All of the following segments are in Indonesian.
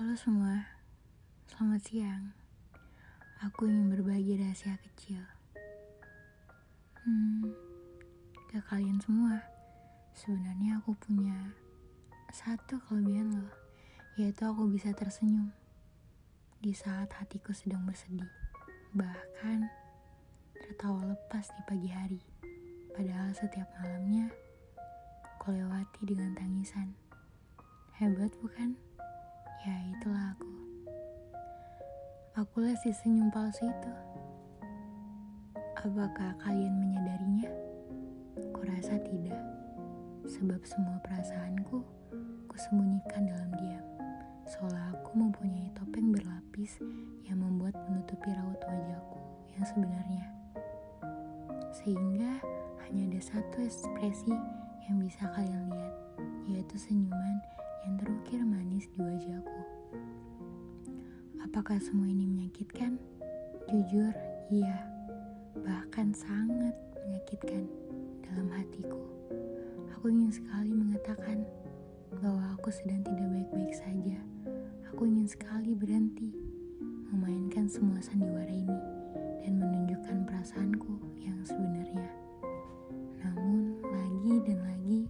Halo semua, selamat siang. Aku ingin berbagi rahasia kecil. Hmm, ke kalian semua, sebenarnya aku punya satu kelebihan loh, yaitu aku bisa tersenyum di saat hatiku sedang bersedih. Bahkan tertawa lepas di pagi hari. Padahal setiap malamnya aku lewati dengan tangisan. Hebat bukan? Ya itulah aku. Akulah si senyum palsu itu. Apakah kalian menyadarinya? Kurasa tidak. Sebab semua perasaanku kusembunyikan dalam diam. Seolah aku mempunyai topeng berlapis yang membuat menutupi raut wajahku yang sebenarnya. Sehingga hanya ada satu ekspresi yang bisa kalian lihat, yaitu senyuman yang terukir manis di wajahku. Apakah semua ini menyakitkan? Jujur, iya bahkan sangat menyakitkan dalam hatiku. Aku ingin sekali mengatakan bahwa aku sedang tidak baik-baik saja. Aku ingin sekali berhenti memainkan semua sandiwara ini dan menunjukkan perasaanku yang sebenarnya. Namun lagi dan lagi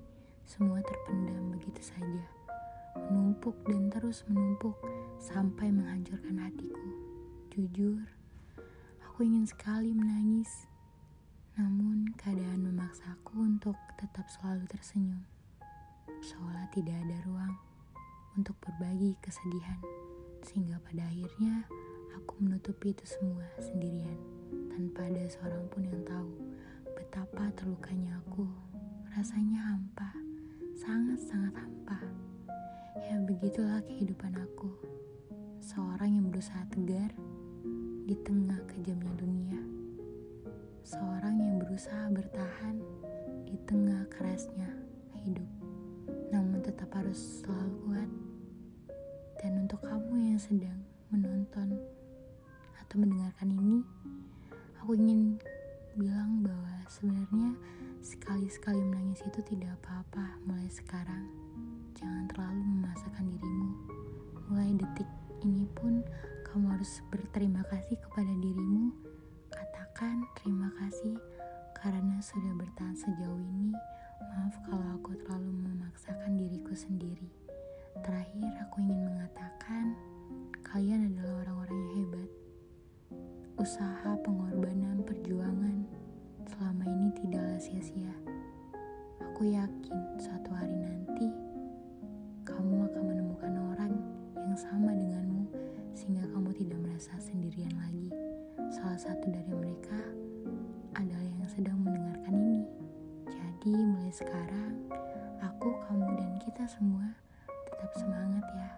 semua terpendam begitu saja. Menumpuk dan terus menumpuk sampai menghancurkan hatiku. Jujur, Aku ingin sekali menangis, namun keadaan memaksaku untuk tetap selalu tersenyum, seolah tidak ada ruang untuk berbagi kesedihan, sehingga pada akhirnya aku menutupi itu semua sendirian, tanpa ada seorang pun yang tahu betapa terlukanya aku. Rasanya hampa, begitulah kehidupan aku, seorang yang berusaha tegar di tengah kejamnya dunia. Seorang yang berusaha bertahan di tengah kerasnya hidup, namun tetap harus selalu kuat. Dan untuk kamu yang sedang menonton atau mendengarkan ini, aku ingin bilang bahwa sebenarnya sekali-sekali menangis itu tidak apa-apa mulai sekarang. Jangan terlalu memaksakan dirimu. Mulai detik ini pun kamu harus berterima kasih kepada dirimu. Katakan terima kasih karena sudah bertahan sejauh ini. Maaf kalau aku terlalu memaksakan diriku sendiri. Terakhir, aku ingin mengatakan kalian adalah orang-orang yang hebat. Usaha, pengorbanan, perjuangan selama ini tidaklah sia-sia. Aku yakin suatu hari nanti kamu akan menemukan orang yang sama denganmu sehingga kamu tidak merasa sendirian lagi. Salah satu dari mereka adalah yang sedang mendengarkan ini. Jadi, mulai sekarang, aku, kamu, dan kita semua tetap semangat ya.